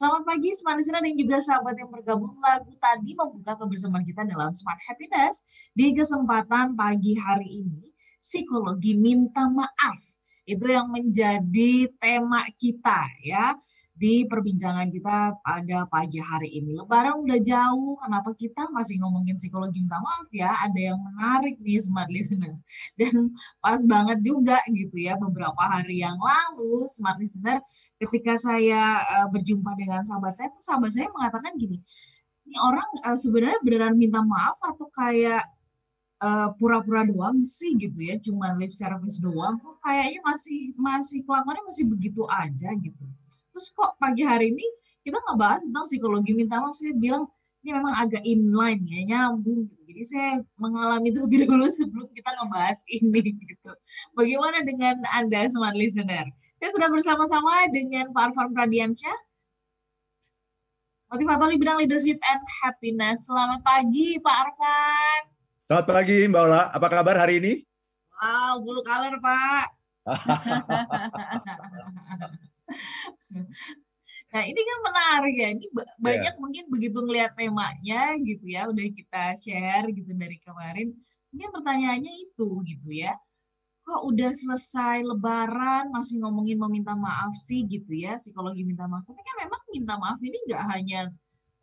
Selamat pagi Smart Listener dan juga sahabat yang bergabung. Lagu tadi membuka kebersamaan kita dalam Smart Happiness di kesempatan pagi hari ini. Psikologi minta maaf. Itu yang menjadi tema kita ya di perbincangan kita pada pagi hari ini. Lebaran udah jauh, kenapa kita masih ngomongin psikologi minta maaf ya? Ada yang menarik nih smart listener. Dan pas banget juga gitu ya, beberapa hari yang lalu smart listener ketika saya uh, berjumpa dengan sahabat saya, tuh sahabat saya mengatakan gini, ini orang uh, sebenarnya beneran minta maaf atau kayak eh, pura-pura doang sih gitu ya, cuma lip service doang, kok kayaknya masih masih kelakuannya masih begitu aja gitu terus kok pagi hari ini kita ngebahas tentang psikologi minta maaf saya bilang ini memang agak inline ya nyambung gitu. jadi saya mengalami itu lebih dulu sebelum kita ngebahas ini gitu. Bagaimana dengan anda smart listener? Saya sudah bersama-sama dengan Pak Arfan Pradiansyah motivator di bidang leadership and happiness. Selamat pagi Pak Arfan. Selamat pagi Mbak Ola. Apa kabar hari ini? Wow bulu kaler Pak Nah ini kan menarik ya, ini banyak yeah. mungkin begitu ngelihat temanya gitu ya, udah kita share gitu dari kemarin. Mungkin pertanyaannya itu gitu ya, kok udah selesai lebaran masih ngomongin meminta maaf sih gitu ya, psikologi minta maaf. Tapi kan memang minta maaf ini nggak hanya,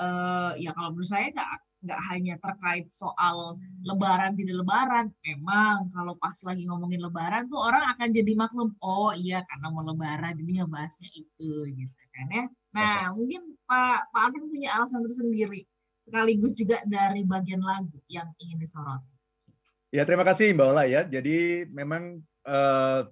uh, ya kalau menurut saya nggak nggak hanya terkait soal lebaran tidak lebaran. Memang kalau pas lagi ngomongin lebaran tuh orang akan jadi maklum, oh iya karena mau lebaran jadi ngebahasnya itu gitu kan ya. Nah, Oke. mungkin Pak Pak Arfan punya alasan tersendiri sekaligus juga dari bagian lagu yang ingin disorot. Ya, terima kasih Mbak Ola ya. Jadi memang uh,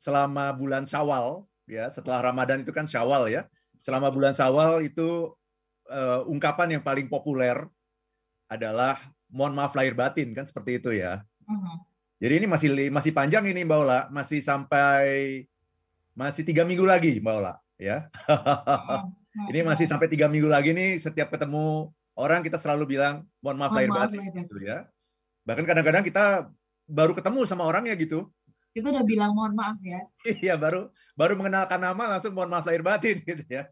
selama bulan Syawal ya, setelah Ramadan itu kan Syawal ya. Selama bulan Syawal itu uh, ungkapan yang paling populer adalah mohon maaf lahir batin kan seperti itu ya. Uh-huh. Jadi ini masih masih panjang ini Mbak Ola, masih sampai masih tiga minggu lagi Mbak Ola ya. Uh-huh. ini masih sampai tiga minggu lagi nih setiap ketemu orang kita selalu bilang mohon maaf lahir batin gitu ya. Bahkan kadang-kadang kita baru ketemu sama orangnya gitu. Kita udah bilang mohon maaf ya. Iya baru baru mengenalkan nama langsung mohon maaf lahir batin gitu ya.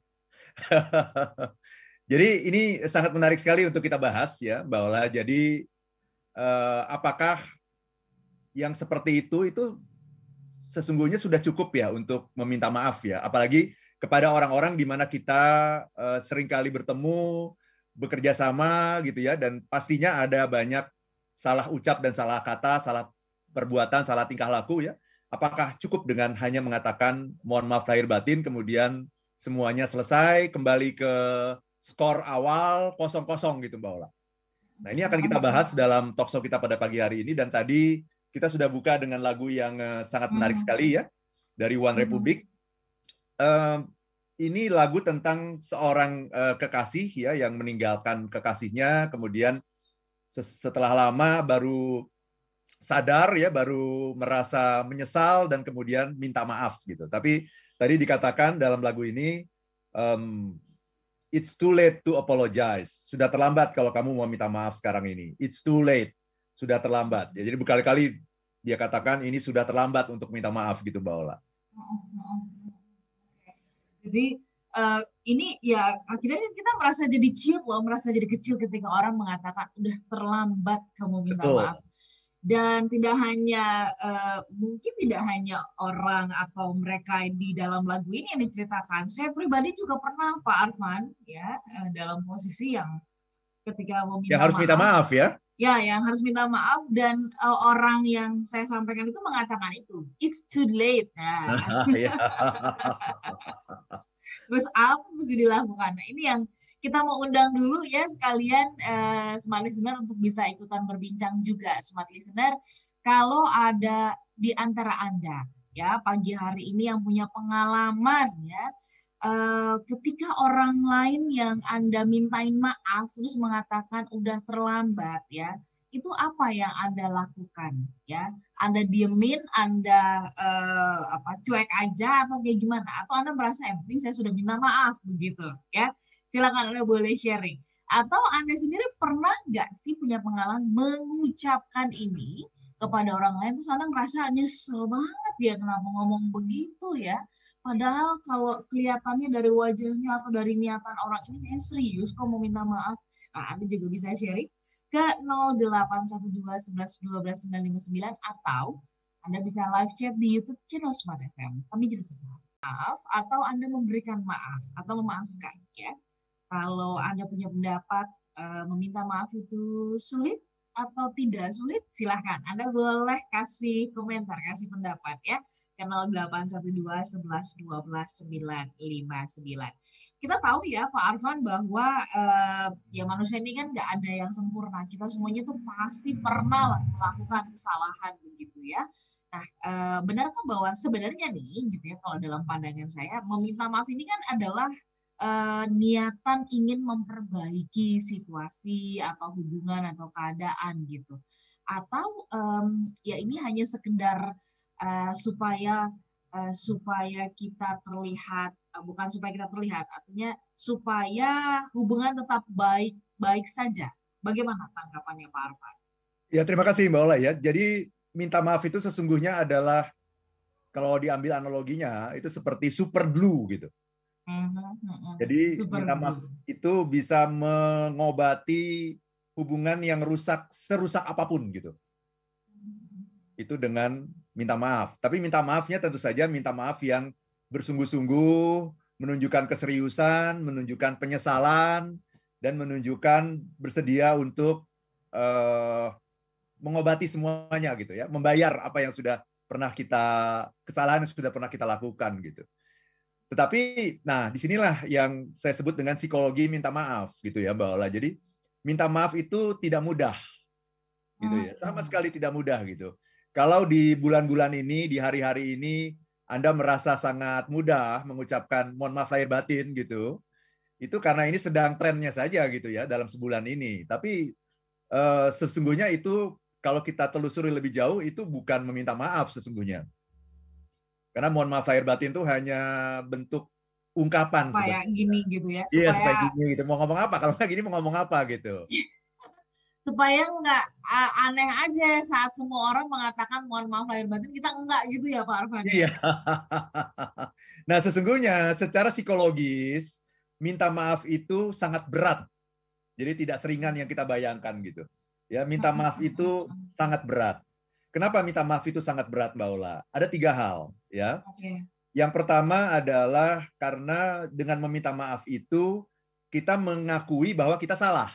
Jadi ini sangat menarik sekali untuk kita bahas ya, Mbak. Jadi eh, apakah yang seperti itu itu sesungguhnya sudah cukup ya untuk meminta maaf ya, apalagi kepada orang-orang di mana kita eh, sering kali bertemu, bekerja sama gitu ya, dan pastinya ada banyak salah ucap dan salah kata, salah perbuatan, salah tingkah laku ya. Apakah cukup dengan hanya mengatakan mohon maaf lahir batin, kemudian semuanya selesai, kembali ke skor awal kosong-kosong gitu Mbak Ola. Nah ini akan kita bahas dalam talkshow kita pada pagi hari ini dan tadi kita sudah buka dengan lagu yang uh, sangat menarik hmm. sekali ya dari One hmm. Republic. Uh, ini lagu tentang seorang uh, kekasih ya yang meninggalkan kekasihnya kemudian setelah lama baru sadar ya baru merasa menyesal dan kemudian minta maaf gitu. Tapi tadi dikatakan dalam lagu ini um, it's too late to apologize. Sudah terlambat kalau kamu mau minta maaf sekarang ini. It's too late. Sudah terlambat. Ya, jadi berkali-kali dia katakan ini sudah terlambat untuk minta maaf gitu Mbak Ola. Jadi uh, ini ya akhirnya kita merasa jadi ciut loh, merasa jadi kecil ketika orang mengatakan udah terlambat kamu minta Betul. maaf dan tidak hanya uh, mungkin tidak hanya orang atau mereka di dalam lagu ini yang diceritakan. Saya pribadi juga pernah Pak Arfan ya uh, dalam posisi yang ketika mau minta yang harus maaf, minta maaf ya. Ya, yang harus minta maaf dan uh, orang yang saya sampaikan itu mengatakan itu it's too late. Nah. Terus apa mesti dilakukan? Nah, ini yang kita mau undang dulu ya sekalian uh, smart listener untuk bisa ikutan berbincang juga smart listener. Kalau ada di antara anda ya pagi hari ini yang punya pengalaman ya uh, ketika orang lain yang anda mintain maaf terus mengatakan udah terlambat ya itu apa yang anda lakukan ya? Anda diemin anda uh, apa cuek aja atau kayak gimana? Atau anda merasa yang penting saya sudah minta maaf begitu ya silakan Anda boleh sharing. Atau Anda sendiri pernah nggak sih punya pengalaman mengucapkan ini kepada orang lain terus Anda ngerasa nyesel banget ya kenapa ngomong begitu ya. Padahal kalau kelihatannya dari wajahnya atau dari niatan orang ini kayak serius kok mau minta maaf. Nah, Anda juga bisa sharing ke 0812111299 atau Anda bisa live chat di YouTube channel Smart FM. Kami jadi sesaat maaf atau Anda memberikan maaf atau memaafkan ya. Kalau Anda punya pendapat uh, meminta maaf itu sulit atau tidak sulit, silahkan. Anda boleh kasih komentar, kasih pendapat ya ke 0812 11 12 959. Kita tahu ya Pak Arfan bahwa uh, ya manusia ini kan nggak ada yang sempurna. Kita semuanya tuh pasti pernah melakukan kesalahan begitu ya. Nah, uh, benarkah bahwa sebenarnya nih gitu ya kalau dalam pandangan saya meminta maaf ini kan adalah uh, niatan ingin memperbaiki situasi atau hubungan atau keadaan gitu. Atau um, ya ini hanya sekedar uh, supaya uh, supaya kita terlihat uh, bukan supaya kita terlihat artinya supaya hubungan tetap baik baik saja bagaimana tanggapannya Pak Arfan? Ya terima kasih Mbak Ola ya jadi minta maaf itu sesungguhnya adalah kalau diambil analoginya itu seperti super glue gitu. Mm-hmm. Jadi super minta maaf itu bisa mengobati hubungan yang rusak serusak apa pun gitu. Itu dengan minta maaf. Tapi minta maafnya tentu saja minta maaf yang bersungguh-sungguh, menunjukkan keseriusan, menunjukkan penyesalan, dan menunjukkan bersedia untuk uh, mengobati semuanya gitu ya, membayar apa yang sudah pernah kita kesalahan yang sudah pernah kita lakukan gitu. Tetapi, nah di sinilah yang saya sebut dengan psikologi minta maaf gitu ya Mbak Ola. Jadi minta maaf itu tidak mudah, gitu ya, sama hmm. sekali tidak mudah gitu. Kalau di bulan-bulan ini, di hari-hari ini, Anda merasa sangat mudah mengucapkan mohon maaf lahir batin gitu, itu karena ini sedang trennya saja gitu ya dalam sebulan ini. Tapi uh, sesungguhnya itu kalau kita telusuri lebih jauh itu bukan meminta maaf sesungguhnya. Karena mohon maaf lahir batin itu hanya bentuk ungkapan. Supaya gini gitu ya. Iya, supaya... supaya gini gitu. Mau ngomong apa? Kalau nggak gini mau ngomong apa gitu. supaya nggak uh, aneh aja saat semua orang mengatakan mohon maaf lahir batin kita enggak gitu ya Pak Arfan. Iya. nah sesungguhnya secara psikologis minta maaf itu sangat berat. Jadi tidak seringan yang kita bayangkan gitu. Ya minta maaf itu sangat berat. Kenapa minta maaf itu sangat berat Mbak Ola? Ada tiga hal ya. Okay. Yang pertama adalah karena dengan meminta maaf itu kita mengakui bahwa kita salah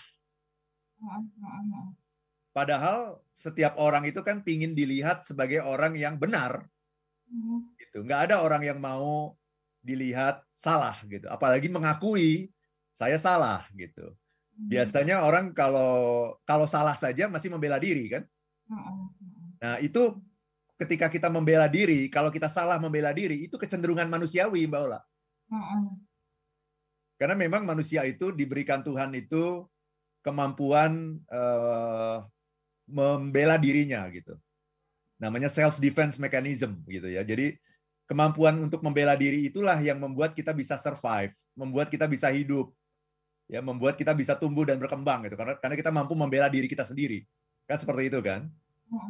Padahal setiap orang itu kan pingin dilihat sebagai orang yang benar. Gitu. Nggak ada orang yang mau dilihat salah gitu. Apalagi mengakui saya salah gitu. Biasanya orang kalau kalau salah saja masih membela diri kan. Nah itu ketika kita membela diri, kalau kita salah membela diri itu kecenderungan manusiawi Mbak Ola. Karena memang manusia itu diberikan Tuhan itu kemampuan uh, membela dirinya gitu. Namanya self defense mechanism gitu ya. Jadi kemampuan untuk membela diri itulah yang membuat kita bisa survive, membuat kita bisa hidup. Ya, membuat kita bisa tumbuh dan berkembang gitu. Karena karena kita mampu membela diri kita sendiri. Kan seperti itu kan?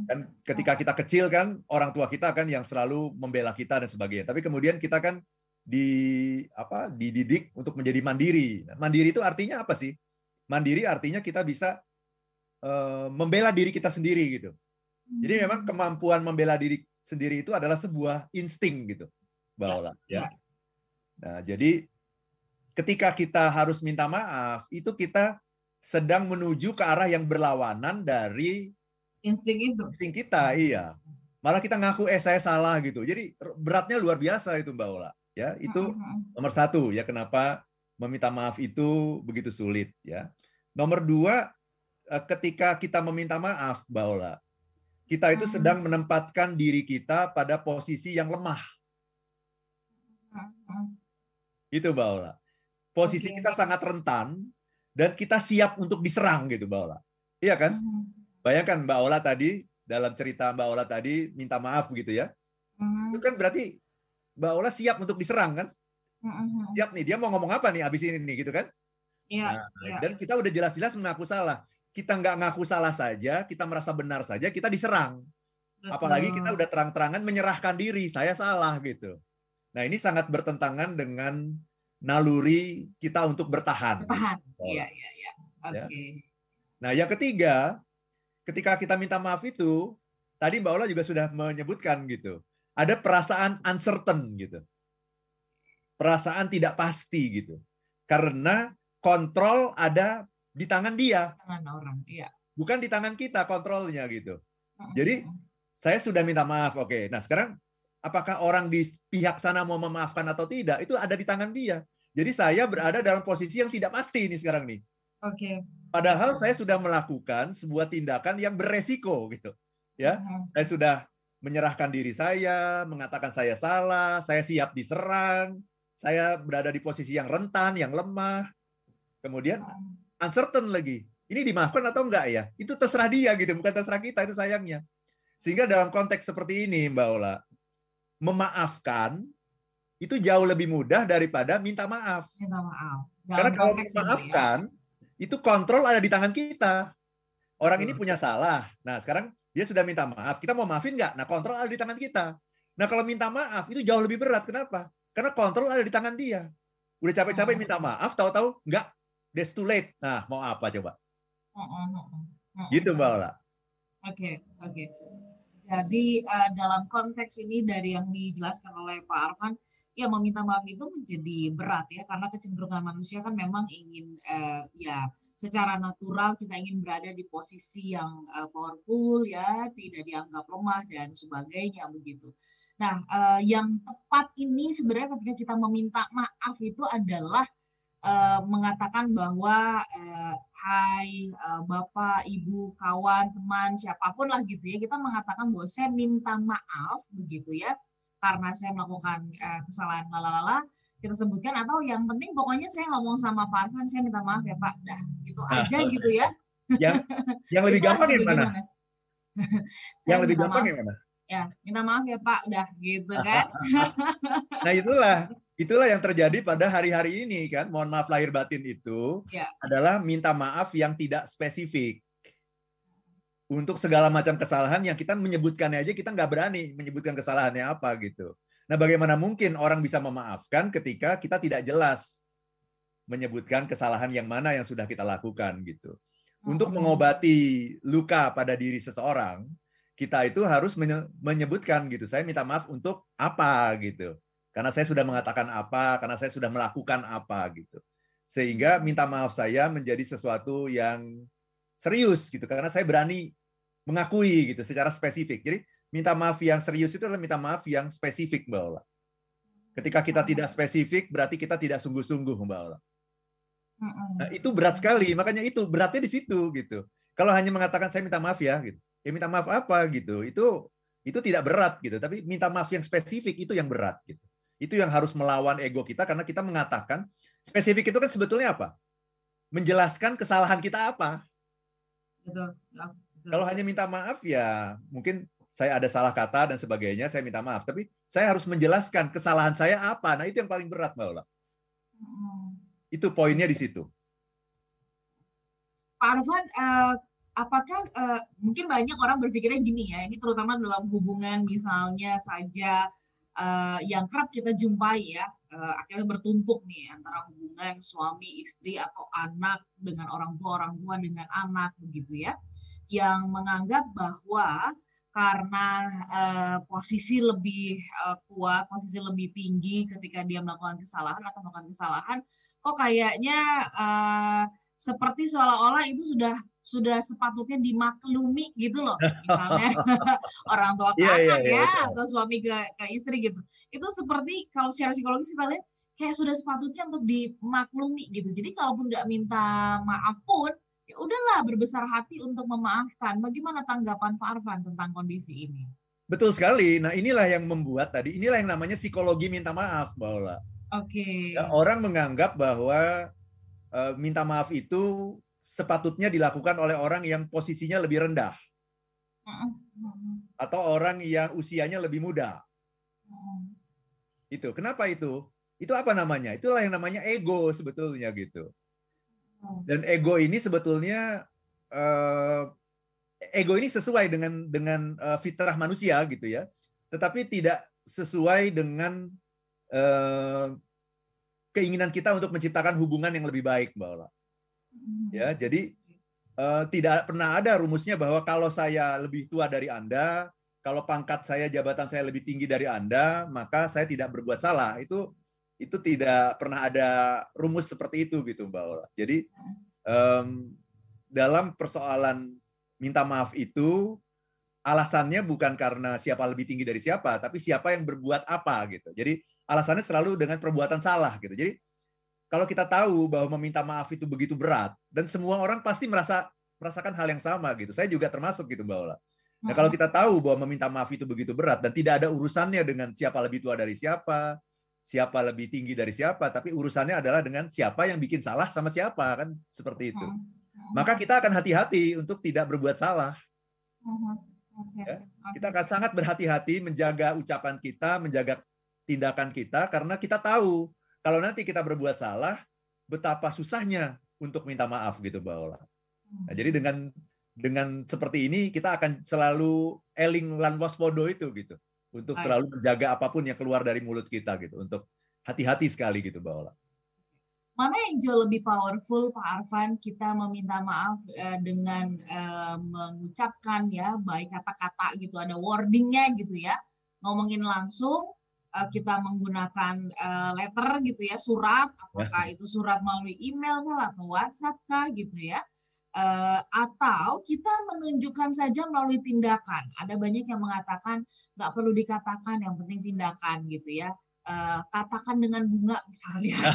Kan ketika kita kecil kan orang tua kita kan yang selalu membela kita dan sebagainya. Tapi kemudian kita kan di apa dididik untuk menjadi mandiri. Nah, mandiri itu artinya apa sih? mandiri artinya kita bisa uh, membela diri kita sendiri gitu. Jadi memang kemampuan membela diri sendiri itu adalah sebuah insting gitu, Mbak ya. Ya. ya. Nah, jadi ketika kita harus minta maaf, itu kita sedang menuju ke arah yang berlawanan dari insting itu. Insting kita, iya. Malah kita ngaku eh saya salah gitu. Jadi beratnya luar biasa itu Mbak Ola. Ya, itu nomor satu ya kenapa meminta maaf itu begitu sulit ya. Nomor dua, eh, ketika kita meminta maaf, Mbak Ola, kita itu sedang menempatkan diri kita pada posisi yang lemah. Itu Mbak Ola. Posisi kita sangat rentan dan kita siap untuk diserang gitu Mbak Ola. Iya kan? Bayangkan Mbak Ola tadi dalam cerita Mbak Ola tadi minta maaf begitu ya. Itu kan berarti Mbak Ola siap untuk diserang kan? Siap nih, dia mau ngomong apa nih abis ini nih gitu kan? Iya, nah, ya. Dan kita udah jelas-jelas mengaku salah. Kita nggak ngaku salah saja, kita merasa benar saja, kita diserang. Betul. Apalagi kita udah terang-terangan menyerahkan diri, saya salah gitu. Nah, ini sangat bertentangan dengan naluri kita untuk bertahan. Bertahan. Iya, iya, iya. Ya. Oke. Nah, yang ketiga, ketika kita minta maaf itu, tadi Mbak Ola juga sudah menyebutkan gitu. Ada perasaan uncertain gitu. Perasaan tidak pasti gitu. Karena kontrol ada di tangan dia, Tangan orang. Iya. bukan di tangan kita kontrolnya gitu. Jadi, Saya sudah minta maaf, oke. Nah, sekarang apakah orang di pihak sana mau memaafkan atau tidak, itu ada di tangan dia. Jadi saya berada dalam posisi yang tidak pasti ini sekarang nih. Oke. Padahal saya sudah melakukan sebuah tindakan yang beresiko gitu. Ya, Mhm. saya sudah menyerahkan diri saya, mengatakan saya salah, saya siap diserang, saya berada di posisi yang rentan, yang lemah. Kemudian uncertain lagi. Ini dimaafkan atau enggak ya? Itu terserah dia gitu, bukan terserah kita itu sayangnya. Sehingga dalam konteks seperti ini, Mbak Ola, memaafkan itu jauh lebih mudah daripada minta maaf. Minta maaf. Dalam Karena kalau ya. Itu kontrol ada di tangan kita. Orang ini Betul. punya salah. Nah, sekarang dia sudah minta maaf. Kita mau maafin nggak? Nah, kontrol ada di tangan kita. Nah, kalau minta maaf, itu jauh lebih berat. Kenapa? Karena kontrol ada di tangan dia. Udah capek-capek Hmm. minta maaf, tahu-tahu nggak, that's too late. Nah, mau apa coba? Gitu, Mbak Ola. Oke, oke. Jadi eh, dalam konteks ini dari yang dijelaskan oleh Pak Arfan, ya meminta maaf itu menjadi berat ya karena kecenderungan manusia kan memang ingin eh, ya secara natural kita ingin berada di posisi yang eh, powerful ya, tidak dianggap lemah dan sebagainya begitu. Nah, eh, yang tepat ini sebenarnya ketika kita meminta maaf itu adalah eh, mengatakan bahwa eh, hai eh, bapak, ibu, kawan, teman, siapa pun lah gitu ya, kita mengatakan bahwa saya minta maaf begitu ya, karena saya melakukan eh, kesalahan lalala, kita sebutkan atau yang penting pokoknya saya ngomong sama Pak Arfan, saya minta maaf ya Pak, dah gitu Nah, aja gitu ya. Yang yang lebih gampang yang mana? Yang lebih gampang yang mana? ya minta maaf ya Pak, dah gitu kan. Nah, itulah itulah yang terjadi pada hari-hari ini kan. Mohon maaf lahir batin itu Ya. adalah minta maaf yang tidak spesifik. Untuk segala macam kesalahan yang kita menyebutkannya aja kita nggak berani menyebutkan kesalahannya apa gitu. Nah, bagaimana mungkin orang bisa memaafkan ketika kita tidak jelas menyebutkan kesalahan yang mana yang sudah kita lakukan gitu. Untuk mengobati luka pada diri seseorang, kita itu harus menye- menyebutkan gitu. Saya minta maaf untuk apa gitu. Karena saya sudah mengatakan apa, karena saya sudah melakukan apa gitu. Sehingga minta maaf saya menjadi sesuatu yang serius gitu karena saya berani mengakui gitu secara spesifik. Jadi minta maaf yang serius itu adalah minta maaf yang spesifik, Mbak Ola. Ketika kita tidak spesifik berarti kita tidak sungguh-sungguh, Mbak Ola. Mm-mm. Nah, itu berat sekali, makanya itu beratnya di situ gitu. Kalau hanya mengatakan saya minta maaf ya gitu. Ya minta maaf apa gitu. Itu itu tidak berat gitu, tapi minta maaf yang spesifik itu yang berat gitu. Itu yang harus melawan ego kita karena kita mengatakan spesifik itu kan sebetulnya apa? Menjelaskan kesalahan kita apa. Betul. betul. Kalau hanya minta maaf ya mungkin saya ada salah kata dan sebagainya, saya minta maaf. Tapi saya harus menjelaskan kesalahan saya apa. Nah itu yang paling berat, Mbak Ola. Mm-mm. Itu poinnya di situ. Pak Arfan, eh, apakah eh, mungkin banyak orang berpikirnya gini ya, ini terutama dalam hubungan misalnya saja eh, yang kerap kita jumpai ya, eh, akhirnya bertumpuk nih antara hubungan suami istri atau anak dengan orang tua orang tua dengan anak begitu ya, yang menganggap bahwa karena eh, posisi lebih eh, kuat, posisi lebih tinggi ketika dia melakukan kesalahan atau melakukan kesalahan, kok kayaknya eh, seperti seolah-olah itu sudah sudah sepatutnya dimaklumi gitu loh. Misalnya orang tua ke Iya, iya, anak iya, ya iya. atau suami ke ke istri gitu. Itu seperti kalau secara psikologis kita lihat kayak sudah sepatutnya untuk dimaklumi gitu. Jadi kalaupun nggak minta maaf pun ya udahlah berbesar hati untuk memaafkan. Bagaimana tanggapan Pak Arfan tentang kondisi ini? Betul sekali. Nah, inilah yang membuat tadi, inilah yang namanya psikologi minta maaf, Mbak oke. Ya, orang menganggap bahwa eh, minta maaf itu sepatutnya dilakukan oleh orang yang posisinya lebih rendah atau orang yang usianya lebih muda. Itu. Kenapa itu? Itu apa namanya? Itulah yang namanya ego sebetulnya gitu. Dan ego ini sebetulnya eh, ego ini sesuai dengan dengan eh, fitrah manusia gitu ya. Tetapi tidak sesuai dengan eh, keinginan kita untuk menciptakan hubungan yang lebih baik, Mbak Ola. Hmm. Ya, jadi eh, tidak pernah ada rumusnya bahwa kalau saya lebih tua dari Anda, kalau pangkat saya, jabatan saya lebih tinggi dari Anda, maka saya tidak berbuat salah. Itu itu tidak pernah ada rumus seperti itu gitu Mbak Ola. Jadi um, dalam persoalan minta maaf itu alasannya bukan karena siapa lebih tinggi dari siapa, tapi siapa yang berbuat apa gitu. Jadi alasannya selalu dengan perbuatan salah gitu. Jadi kalau kita tahu bahwa meminta maaf itu begitu berat dan semua orang pasti merasa merasakan hal yang sama gitu. Saya juga termasuk gitu Mbak Ola. Nah, kalau kita tahu bahwa meminta maaf itu begitu berat dan tidak ada urusannya dengan siapa lebih tua dari siapa, siapa lebih tinggi dari siapa, tapi urusannya adalah dengan siapa yang bikin salah sama siapa kan seperti itu. Maka kita akan hati-hati untuk tidak berbuat salah. Ya, kita akan sangat berhati-hati menjaga ucapan kita, menjaga tindakan kita karena kita tahu kalau nanti kita berbuat salah betapa susahnya untuk minta maaf gitu Mbak Ola. Nah, jadi dengan dengan seperti ini kita akan selalu eling lan waspodo itu gitu untuk selalu menjaga apa pun yang keluar dari mulut kita gitu untuk hati-hati sekali gitu Mbak Ola. Mana yang jauh lebih powerful Pak Arfan kita meminta maaf uh, dengan uh, mengucapkan ya baik kata-kata gitu ada wordingnya gitu ya ngomongin langsung uh, kita menggunakan uh, letter gitu ya surat apakah itu surat melalui email kah atau WhatsApp kah gitu ya uh, atau kita menunjukkan saja melalui tindakan. Ada banyak yang mengatakan nggak perlu dikatakan, yang penting tindakan gitu ya. Uh, katakan dengan bunga misalnya.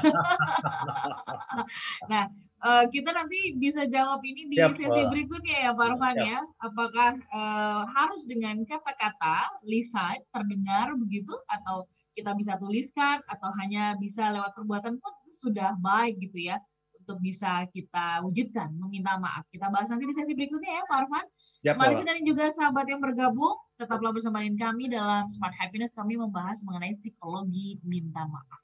nah, uh, kita nanti bisa jawab ini di Siap, sesi berikutnya ya, Pak Arfan ya. Apakah uh, harus dengan kata-kata, lisan, terdengar begitu, atau kita bisa tuliskan, atau hanya bisa lewat perbuatan pun sudah baik gitu ya untuk bisa kita wujudkan, meminta maaf. Kita bahas nanti di sesi berikutnya ya, Pak Arfan. Siap, dan juga sahabat yang bergabung, tetaplah bersama dengan kami dalam Smart Happiness. Kami membahas mengenai psikologi minta maaf.